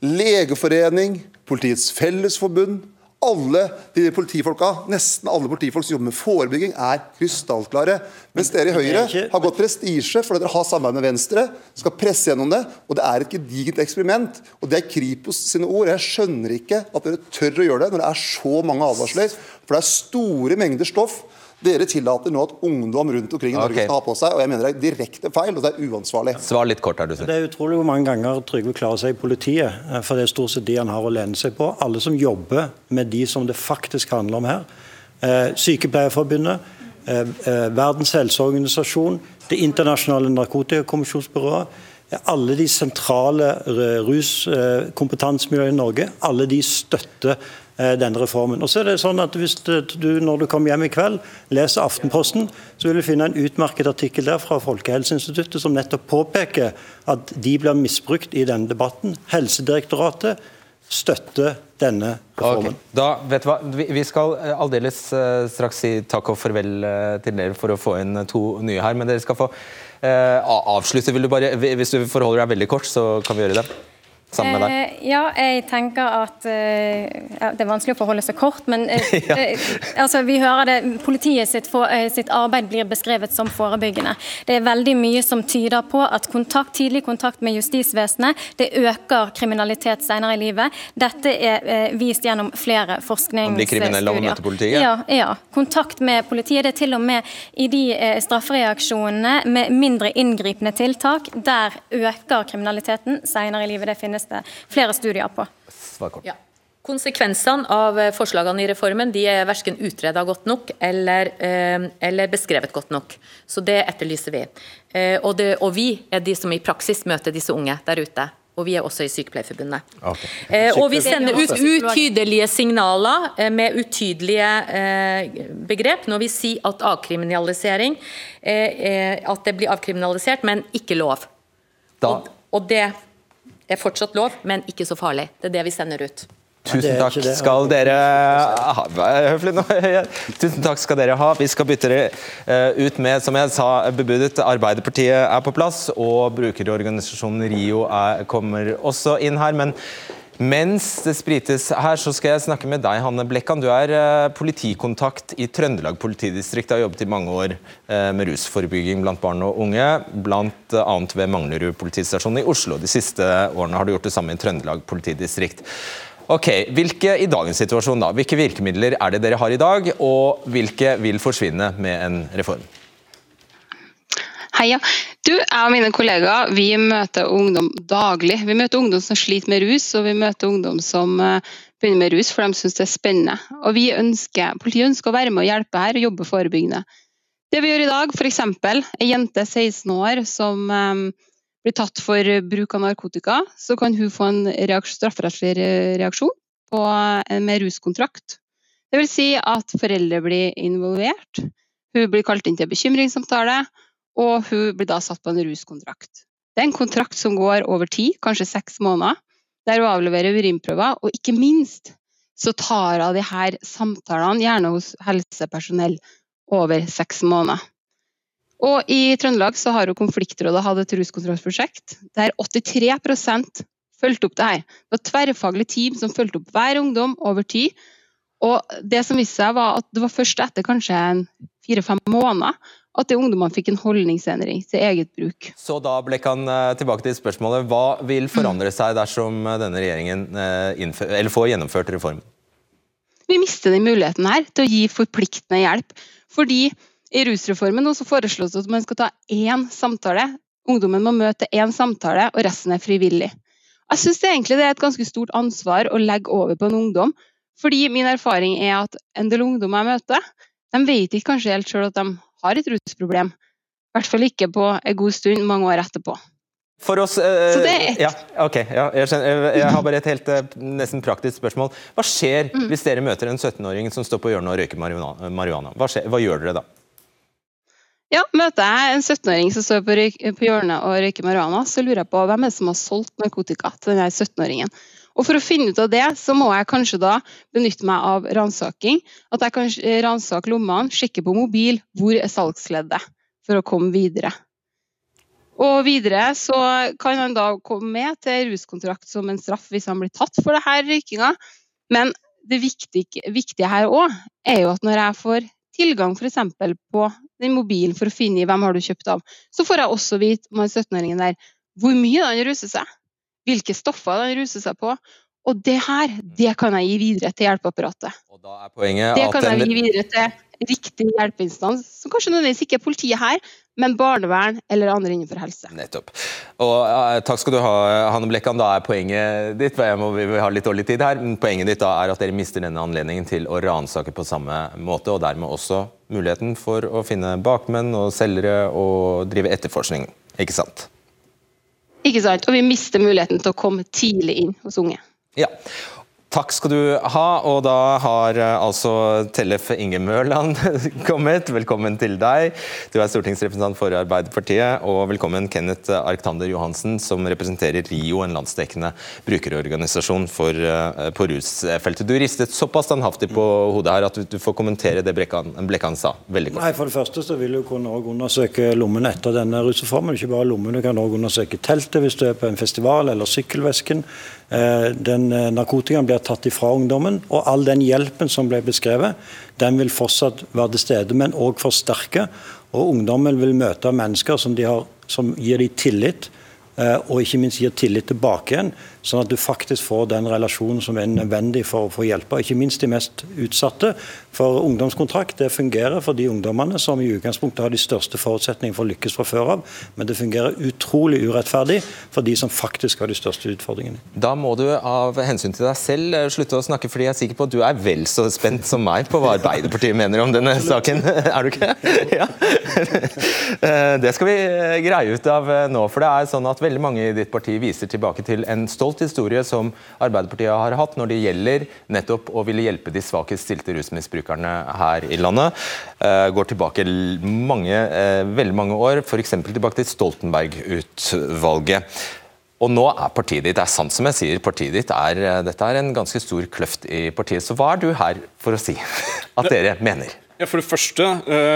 Legeforening, Politiets Fellesforbund alle de politifolka, Nesten alle politifolk som jobber med forebygging, er krystallklare. Mens dere i Høyre har gått prestisje fordi dere har samarbeid med Venstre, skal presse gjennom det. og Det er et gedigent eksperiment. og Det er Kripos sine ord. Jeg skjønner ikke at dere tør å gjøre det når det er så mange advarsler. For det er store mengder stoff dere tillater nå at ungdom rundt omkring i Norge okay. skal ha på seg, og jeg mener det er direkte feil, og det er uansvarlig. Svar litt kort, er du Det er utrolig hvor mange ganger Trygve klarer seg i politiet, eh, for det er stort sett de han har å lene seg på. Alle som jobber med de som det faktisk handler om her. Eh, Sykepleierforbundet, eh, Verdens helseorganisasjon, Det internasjonale narkotikakommisjonsbyrået. Alle de sentrale ruskompetansemiljøene i Norge alle de støtter denne reformen. Og så er det sånn at hvis du når du kommer hjem i kveld leser Aftenposten, så vil du finne en utmerket artikkel der fra Folkehelseinstituttet som nettopp påpeker at de blir misbrukt i denne debatten. Helsedirektoratet støtter denne reformen. Okay. Da, vet du hva? Vi skal eh, aldeles uh, straks si takk og farvel til dere for å få inn to nye her, men dere skal få avslutte. Vil du bare, hvis du forholder deg veldig kort, så kan vi gjøre det. Sammen med deg? Eh, ja, jeg tenker at eh, ja, Det er vanskelig å forholde seg kort, men eh, Ja. eh, altså, vi hører det, politiet sitt, for, eh, sitt arbeid blir beskrevet som forebyggende. Det er veldig mye som tyder på at kontakt, tidlig kontakt med justisvesenet det øker kriminalitet senere i livet. Dette er eh, vist gjennom flere forskningsstudier. Politiet? Ja, ja. Kontakt med politiet. Det er til og med i de straffereaksjonene med mindre inngripende tiltak, der øker kriminaliteten senere i livet. Det finnes det flere studier på. Svar kort. Ja. Konsekvensene av eh, forslagene i reformen de er verken utreda godt nok eller, eh, eller beskrevet godt nok. Så Det etterlyser vi. Eh, og, det, og vi er de som i praksis møter disse unge der ute. Og vi er også i Sykepleierforbundet. Okay. Eh, og vi sender ut utydelige signaler eh, med utydelige eh, begrep når vi sier at avkriminalisering At det blir avkriminalisert, men ikke lov. Da, Og, og det er fortsatt lov, men ikke så farlig. Det er det vi sender ut. tusen takk skal dere ha. Vær høflig nå. Tusen takk skal dere ha. Vi skal bytte dere eh, ut med, som jeg sa, bebudet, Arbeiderpartiet er på plass, og brukerorganisasjonen RIO er, kommer også inn her. men mens det sprites her, så skal jeg snakke med deg, Hanne Blekkan. Du er eh, politikontakt i Trøndelag politidistrikt. Du Har jobbet i mange år eh, med rusforebygging blant barn og unge. Blant annet ved Manglerud politistasjon i Oslo. De siste årene har du gjort det samme i Trøndelag politidistrikt. Ok, hvilke, I dagens situasjon, da, hvilke virkemidler er det dere har i dag, og hvilke vil forsvinne med en reform? Heia. Du, jeg og mine kollegaer vi møter ungdom daglig. Vi møter ungdom som sliter med rus, og vi møter ungdom som eh, begynner med rus, for de syns det er spennende. Og vi ønsker, Politiet ønsker å være med og hjelpe her og jobbe forebyggende. Det vi gjør i dag, f.eks. ei jente 16 år som eh, blir tatt for bruk av narkotika, så kan hun få en reaks strafferettslig reaksjon på, eh, med ruskontrakt. Det vil si at foreldre blir involvert, hun blir kalt inn til bekymringssamtale, og hun blir da satt på en ruskontrakt. Det er en kontrakt som går over tid, kanskje seks måneder, der hun avleverer urinprøver, og ikke minst så tar hun de her samtalene, gjerne hos helsepersonell, over seks måneder. Og i Trøndelag så har hun Konfliktrådet hatt et ruskontrollprosjekt der 83 fulgte opp det her. Det var et tverrfaglig team som fulgte opp hver ungdom over tid. Og det som viste seg var at det var først etter kanskje fire-fem måneder at de ungdommene fikk en holdningsendring til eget bruk. Så da Blekkan, han tilbake til spørsmålet. Hva vil forandre seg dersom eh, denne regjeringen innfør, eller får gjennomført reformen? Vi mister den muligheten her til å gi forpliktende hjelp. Fordi i rusreformen nå så foreslås det at man skal ta én samtale. Ungdommen må møte én samtale, og resten er frivillig. Jeg syns egentlig det er et ganske stort ansvar å legge over på en ungdom. Fordi min erfaring er at en del ungdommer jeg møter, de vet ikke kanskje helt sjøl at de har et rusproblem. I hvert fall ikke på en god stund, mange år etterpå. For oss eh, Så det er ett. ja, ok, ja, jeg, skjønner, jeg har bare et helt eh, nesten praktisk spørsmål. Hva skjer Mm. hvis dere møter en 17-åring som står på hjørnet og røyker marihuana? Hva, skjer, hva gjør dere da? Ja, Møter jeg en 17-åring som står på, på hjørnet og røyker marihuana, så lurer jeg på hvem er det som har solgt narkotika til denne 17-åringen. Og For å finne ut av det, så må jeg kanskje da benytte meg av ransaking. At jeg kan ransake lommene, sjekke på mobil hvor er salgsleddet, for å komme videre. Og videre så kan han da komme med til ruskontrakt som en straff hvis han blir tatt for det her røykinga. Men det viktige, viktige her òg er jo at når jeg får tilgang f.eks. på den mobilen for å finne i hvem har du kjøpt av, så får jeg også vite om han 17-åringen der hvor mye han ruser seg, hvilke stoffer de ruser seg på. Og det her, det kan jeg gi videre til hjelpeapparatet. Det kan jeg gi videre til riktig hjelpeinstans, som kanskje nødvendigvis ikke er politiet her, men barnevern eller andre innenfor helse. Nettopp. Og eh, Takk skal du ha, Hanne Blekkan. Da er poenget ditt jeg må, vi har litt dårlig tid her, men poenget ditt da er at dere mister denne anledningen til å ransake på samme måte, og dermed også muligheten for å finne bakmenn og selgere og drive etterforskning. Ikke sant? Ikke sant? Og vi mister muligheten til å komme tidlig inn hos unge. Ja. Takk skal du ha. Og da har eh, altså Tellef Inge Mørland kommet. Velkommen til deg. Du er stortingsrepresentant for Arbeiderpartiet. Og velkommen Kenneth Arctander Johansen, som representerer RIO, en landsdekkende brukerorganisasjon for, eh, på rusfeltet. Du ristet såpass standhaftig på hodet her at du får kommentere det Blekkan, Blekkan sa. Veldig kort. Nei, For det første så vil du kunne undersøke lommen etter denne rusreformen. Ikke bare lommen, du kan også undersøke teltet hvis du er på en festival, eller sykkelvesken. Eh, den narkotikaen blir tatt ifra ungdommen. Og all den hjelpen som ble beskrevet, den vil fortsatt være til stede, men òg forsterke. Og ungdommen vil møte mennesker som, har, som gir dem tillit, eh, og ikke minst gir tillit tilbake igjen. Sånn at du faktisk får den relasjonen som er nødvendig for å få hjelpe. Ikke minst de mest utsatte. For ungdomskontrakt det fungerer for de ungdommene som i utgangspunktet har de største forutsetningene for å lykkes fra før av. Men det fungerer utrolig urettferdig for de som faktisk har de største utfordringene. Da må du av hensyn til deg selv eh, slutte å snakke, fordi jeg er sikker på at du er vel så spent som meg på hva Arbeiderpartiet mener om denne saken. Er du ikke? Ja. Eh, det skal vi greie ut av eh, nå. for det er sånn at Veldig mange i ditt parti viser tilbake til en stolt stolt historie som Arbeiderpartiet har hatt når det gjelder nettopp å ville hjelpe de svakest stilte rusmisbrukerne her i landet. Uh, går tilbake mange, uh, veldig mange år, f.eks. tilbake til Stoltenberg-utvalget. Og nå er partiet ditt, det er sant som jeg sier, partiet ditt er, eh, dette er en ganske stor kløft i partiet. Så hva er du her for å si at dere mener? Ja, for det første,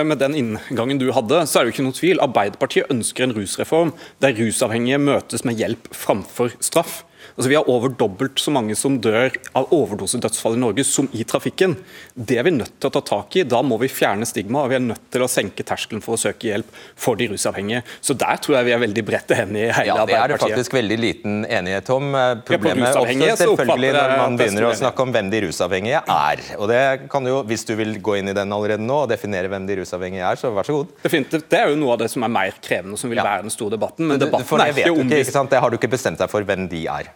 Med den inngangen du hadde, så er det jo ikke noe tvil. Arbeiderpartiet ønsker en rusreform der rusavhengige møtes med hjelp framfor straff. Altså, vi har over dobbelt så mange som dør av overdosedødsfall i Norge som i trafikken. Det er vi nødt til å ta tak i. Da må vi fjerne stigma, og vi er nødt til å senke terskelen for å søke hjelp for de rusavhengige. Så der tror jeg vi er veldig bredt enige i hele ja, Det er det faktisk veldig liten enighet om. Eh, problemet oppstår selvfølgelig når man begynner å snakke om hvem de rusavhengige er. Og det kan jo, Hvis du vil gå inn i den allerede nå og definere hvem de rusavhengige er, så vær så god. Definitivt. Det er jo noe av det som er mer krevende, som vil være den store debatten. Men debatten for er ikke om ikke, ikke sant? Det har du ikke bestemt deg for hvem de er.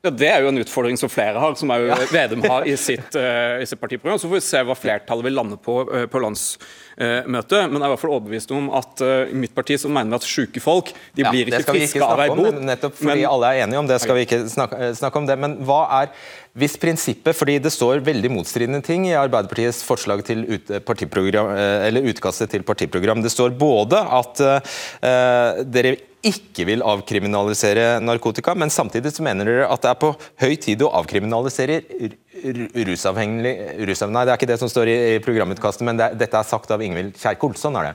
Ja, Det er jo en utfordring som flere har, som òg. Vedum har i sitt, uh, i sitt, partiprogram. Så får vi se hva flertallet vil lande på uh, på landsmøtet. Men jeg er i hvert fall overbevist om at uh, i mitt parti så mener vi at syke folk de ja, blir ikke friske av ei bot. Nettopp fordi men, alle er enige om det, skal vi ikke snakke, snakke om det. Men hva er hvis prinsippet, fordi Det står veldig motstridende ting i Arbeiderpartiets forslag til ut, eller utkastet til partiprogram. Det står både at uh, dere ikke vil avkriminalisere narkotika, men samtidig så mener dere at det er på høy tid å avkriminalisere rusavhengig Nei, det er ikke det som står i programutkastet, men det, dette er sagt av Ingvild Kjerkol. Sånn er det.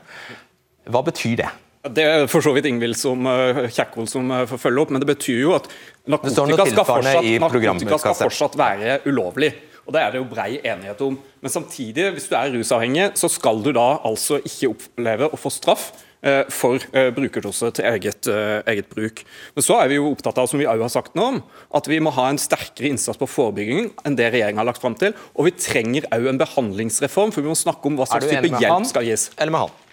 Hva betyr det? Det er for så vidt Ingvild som Kjerkol som får følge opp, men det betyr jo at narkotika, skal fortsatt, narkotika skal fortsatt være ulovlig. Og Det er det jo brei enighet om. Men samtidig, hvis du er rusavhengig, så skal du da altså ikke oppleve å få straff Eh, for eh, brukerdose til eget, eh, eget, bruk. Men så er vi jo opptatt av som vi har sagt nå om, at vi må ha en sterkere innsats på forebygging enn det regjeringa har lagt fram til. Og vi trenger òg en behandlingsreform, for vi må snakke om hva slags type hjelp skal gis. Eller med han?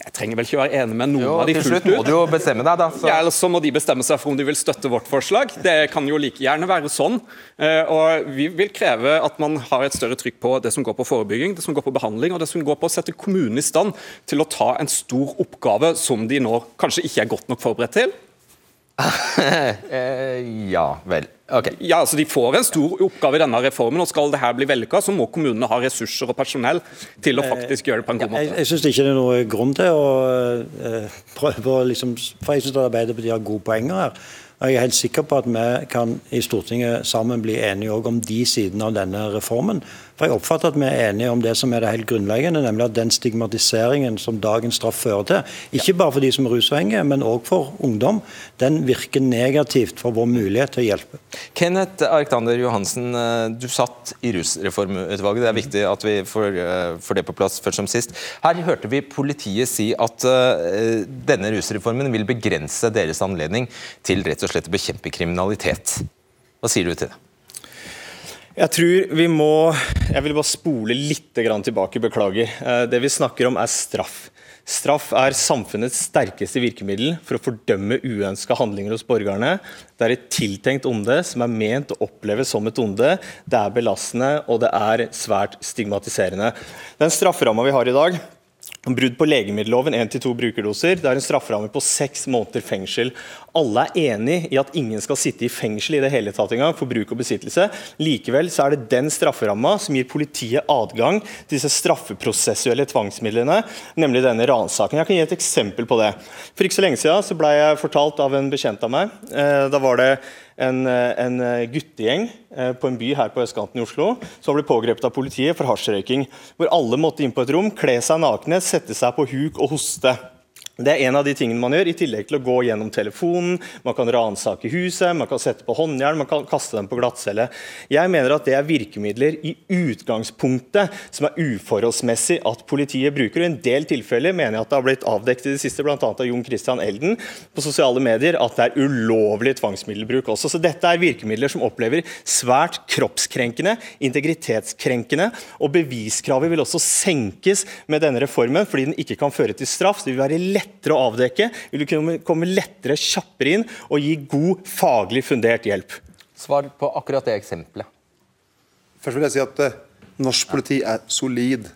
Jeg trenger vel ikke være enig med noen jo, av de fullt ut. Til slutt må du jo bestemme deg, da. Så. Ja, eller så må de bestemme seg for om de vil støtte vårt forslag. Det kan jo like gjerne være sånn. Eh, og Vi vil kreve at man har et større trykk på det som går på forebygging, det som går på behandling og det som går på å sette kommunen i stand til å ta en stor oppgave som de nå kanskje ikke er godt nok forberedt til. Eh, ja vel. Okay. Ja, altså De får en stor oppgave i denne reformen, og skal det her bli vellykka, så må kommunene ha ressurser og personell til å faktisk gjøre det på en god måte. Jeg, jeg syns ikke det er noe grunn til å uh, prøve å liksom For jeg syns Arbeiderpartiet har gode poenger her. Og Jeg er helt sikker på at vi kan i Stortinget sammen bli enige om de sidene av denne reformen. For Jeg oppfatter at vi er enige om det som er det helt grunnleggende, nemlig at den stigmatiseringen som dagens straff fører til, ikke bare for de som er rusavhengige, men òg for ungdom, den virker negativt for vår mulighet til å hjelpe. Kenneth Arctander Johansen, eh, du satt i rusreformutvalget. Det er viktig at vi får, eh, får det på plass først som sist. Her hørte vi politiet si at uh, denne rusreformen vil begrense deres anledning til rett og slett å bekjempe kriminalitet. Hva sier du til det? Jeg tror vi må Jeg vil bare spole litt tilbake, beklager. Eh, det vi snakker om er straff. Straff er samfunnets sterkeste virkemiddel for å fordømme uønska handlinger hos borgerne. Det er et tiltenkt onde som er ment å oppleves som et onde. Det er belastende og det er svært stigmatiserende. Den strafferamma vi har i dag, Brudd på legemiddelloven, én til to brukerdoser. Det er en strafferamme på seks måneder fengsel. Alle er enig i at ingen skal sitte i fengsel i det hele tatt engang for bruk og besittelse. Likevel så er det den strafferamma som gir politiet adgang til disse straffeprosessuelle tvangsmidlene, nemlig denne ransaken. Jeg kan gi et eksempel på det. For ikke så lenge siden så ble jeg fortalt av en bekjent av meg. Eh, da var det en, en guttegjeng eh, på en by her på østkanten i Oslo som ble pågrepet av politiet for hasjrøyking. Hvor alle måtte inn på et rom, kle seg nakne, sette seg på huk og hoste. Det er en av de tingene man gjør, i tillegg til å gå gjennom telefonen. Man kan ransake huset, man kan sette på håndjern, man kan kaste dem på glattcelle. Jeg mener at det er virkemidler i utgangspunktet som er uforholdsmessig at politiet bruker. Og I en del tilfeller mener jeg at det har blitt avdekket i det siste, bl.a. av Jon Christian Elden på sosiale medier, at det er ulovlig tvangsmiddelbruk også. Så dette er virkemidler som opplever svært kroppskrenkende, integritetskrenkende, og beviskravet vil også senkes med denne reformen fordi den ikke kan føre til straff. Det vil være lett lettere å avdekke, vil du kunne komme lettere, kjappere inn og gi god, faglig fundert hjelp. Svar på akkurat det eksempelet. Først vil jeg si at uh, norsk politi er solid.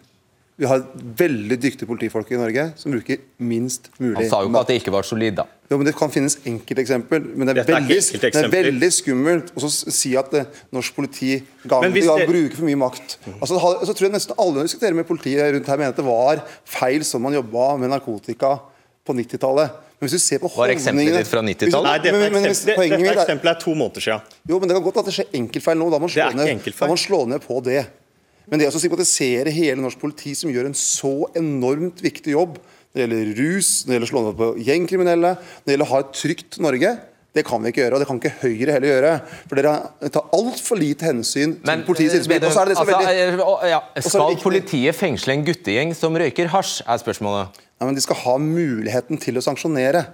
Vi har veldig dyktige politifolk i Norge som bruker minst mulig Han sa jo ikke at det ikke var solid, da. Jo, men Det kan finnes enkelteksempel, men det er, veldig, det er veldig skummelt å si at uh, norsk politi gang på gang det... bruker for mye makt. Altså, så tror jeg nesten alle diskuterer med politiet rundt her mener at det var feil som man jobba med narkotika på 90-tallet. Men hvis du ser på Var eksempelet ditt fra 90-tallet? Nei, dette, men, men, eksempel, dette eksempelet er to måneder siden. Jo, men Det kan godt at det skjer enkeltfeil nå. Da må man slå, ned, man slå ned på det. Men det å sympatisere hele norsk politi, som gjør en så enormt viktig jobb når det gjelder rus, når det gjelder å slå ned på gjengkriminelle, når det gjelder å ha et trygt Norge, det kan vi ikke gjøre, og det kan ikke Høyre heller gjøre. For dere tar altfor lite hensyn til politiets innspill. Altså, ja, skal politiet fengsle en guttegjeng som røyker hasj, er spørsmålet. Nei, men De skal ha muligheten til å sanksjonere.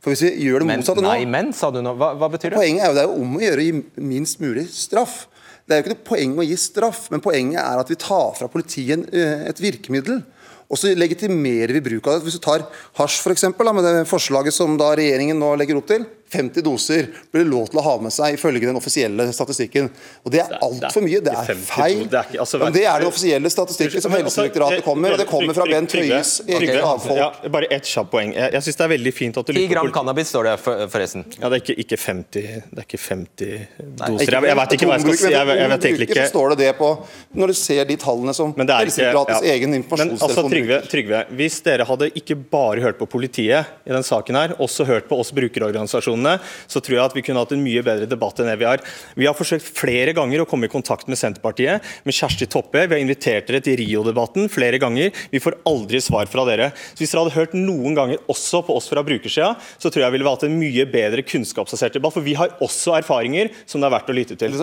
For hvis vi gjør det men, motsatte nå Nei, men, sa du nå. Hva, hva betyr det? Poenget er jo det er om å gjøre å minst mulig straff. Det er jo ikke noe poeng å gi straff, men poenget er at vi tar fra politiet eh, et virkemiddel. Og så legitimerer vi bruk av det. Hvis du tar hasj, eksempel, med det forslaget som da regjeringen nå legger opp til. 50 doser blir det lov til å ha med seg ifølge den offisielle statistikken. Og Det er altfor mye. Det er feil. Det er, altså, det er den offisielle statistikken som altså, Helsedirektoratet kommer, og det kommer fra Bent Høies eget avfolk. Ja, bare ett kjapt poeng. Jeg, jeg synes det er veldig fint at du 10 gram cannabis står det forresten. Ja, det er ikke, ikke 50, det er ikke 50 doser. Jeg, jeg vet ikke hva jeg skal si. Jeg, jeg vet egentlig ikke står det det på når du ser de tallene som Helsedirektoratets ja. egen informasjonstelefon altså, Trygve, Trygve, hvis dere hadde ikke bare hørt på politiet i den saken her, også hørt på oss brukerorganisasjoner organisasjonene, så tror jeg at vi kunne hatt en mye bedre debatt enn det vi har. Vi har forsøkt flere ganger å komme i kontakt med Senterpartiet, med Kjersti Toppe. Vi har invitert dere til Rio-debatten flere ganger. Vi får aldri svar fra dere. Så Hvis dere hadde hørt noen ganger også på oss fra brukersida, så tror jeg ville vi hatt en mye bedre kunnskapsbasert debatt. For vi har også erfaringer som det er verdt å lytte til.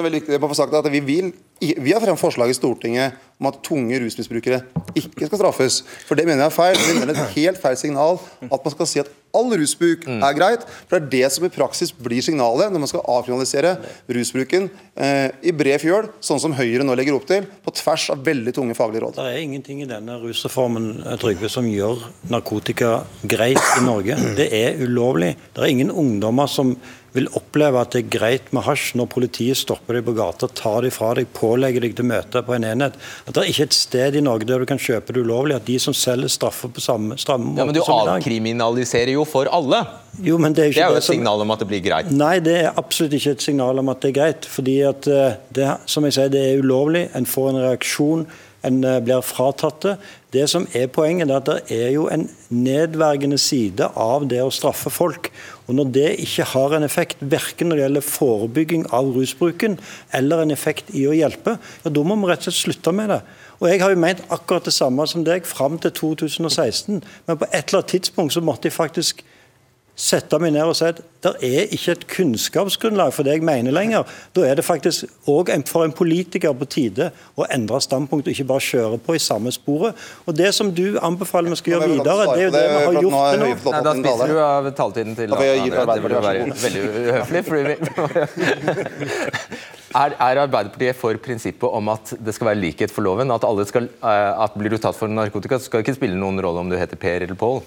Vi vil vi har fremmet forslag i Stortinget om at tunge rusmisbrukere ikke skal straffes. For Det mener jeg er feil. Det er et helt feil signal at man skal si at all rusbruk mm. er greit. For det er det som i praksis blir signalet når man skal avkriminalisere rusbruken eh, i bred fjøl, sånn som Høyre nå legger opp til, på tvers av veldig tunge faglige råd. Det er ingenting i denne rusreformen Trygve, som gjør narkotika greit i Norge. Det er ulovlig. Det er ingen ungdommer som vil oppleve at det er greit med hasj når politiet stopper deg på gata, tar det fra deg, pålegger deg til møte på en enhet. At Det er ikke et sted i Norge der du kan kjøpe det ulovlig. At de som selger straffer på samme stramme måte ja, Men du avkriminaliserer jo for alle. Jo, men Det er, det er jo et som... signal om at det blir greit. Nei, det er absolutt ikke et signal om at det er greit. fordi at eh, det, som jeg sier, det er ulovlig. En får en reaksjon en eh, blir fratatt det. Det som er Poenget er at det er jo en nedvergende side av det å straffe folk. Og Når det ikke har en effekt verken når det gjelder forebygging av rusbruken eller en effekt i å hjelpe, ja, da må vi rett og slett slutte med det. Og Jeg har jo ment akkurat det samme som deg fram til 2016, men på et eller annet tidspunkt så måtte jeg faktisk sette meg ned og si at det er ikke et kunnskapsgrunnlag for det jeg mener lenger. Da er det faktisk òg for en politiker på tide å endre standpunkt og ikke bare kjøre på i samme sporet. Og Det som du anbefaler vi skal gjøre videre, det er jo det vi har gjort til nå. Nei, da spiser du av taletiden til André. Det vil være veldig uhøflig. Er, er, Arbeiderpartiet for prinsippet om at det skal være likhet for loven? At, alle skal, eh, at blir du tatt for narkotika, så skal det ikke spille noen rolle om du heter Per eller Pål?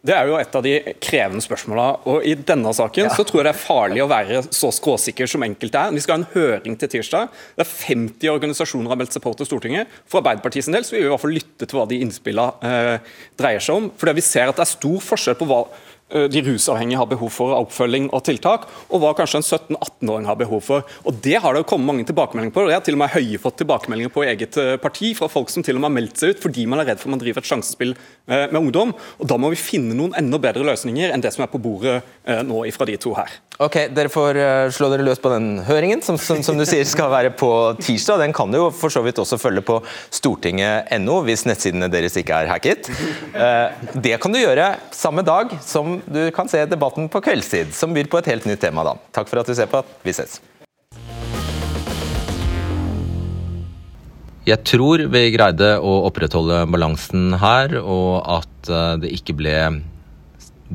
Det er jo et av de krevende spørsmåla. Og I denne saken ja. så tror jeg det er farlig å være så skråsikker som enkelte er. Vi skal ha en høring til tirsdag. Det er 50 organisasjoner har meldt seg på til Stortinget. For Arbeiderpartiets del så vil vi i hvert fall lytte til hva de innspillene eh, dreier seg om. Fordi vi ser at det er stor forskjell på hva de rusavhengige har behov for oppfølging og tiltak, og hva kanskje en 17-18-åring har behov for. Og Det har det jo kommet mange tilbakemeldinger på. og Jeg har til og med Høie fått tilbakemeldinger på eget eh, parti fra folk som til og med har meldt seg ut fordi man er redd for at man driver et sjansespill eh, med ungdom. Og Da må vi finne noen enda bedre løsninger enn det som er på bordet nå fra de to her. Ok, Dere får slå dere løs på den høringen, som, som, som du sier skal være på tirsdag. Den kan du jo for så vidt også følge på stortinget.no, hvis nettsidene deres ikke er hacket. Det kan du gjøre samme dag som du kan se debatten på kveldstid, som byr på et helt nytt tema da. Takk for at du ser på. Vi ses. Jeg tror vi greide å opprettholde balansen her, og at eh, det ikke ble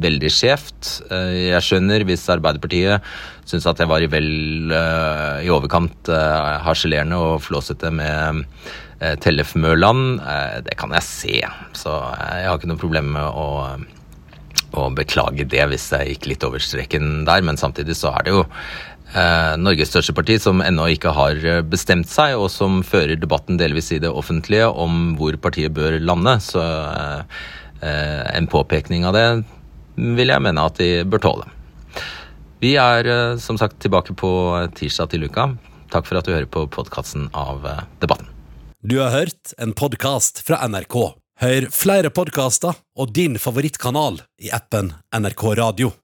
veldig skjevt. Eh, jeg skjønner hvis Arbeiderpartiet syns at jeg var i vel uh, i overkant uh, harselerende og flåsete med Tellef Mørland. Det kan jeg se, så jeg har ikke noe problem med å og beklage det hvis jeg gikk litt over streken der, men samtidig så er det jo eh, Norges største parti som ennå ikke har eh, bestemt seg, og som fører debatten delvis i det offentlige om hvor partiet bør lande. Så eh, eh en påpekning av det vil jeg mene at de bør tåle. Vi er eh, som sagt tilbake på tirsdag til uka. Takk for at du hører på podkasten av eh, Debatten. Du har hørt en podkast fra NRK. Hør flere podkaster og din favorittkanal i appen NRK Radio.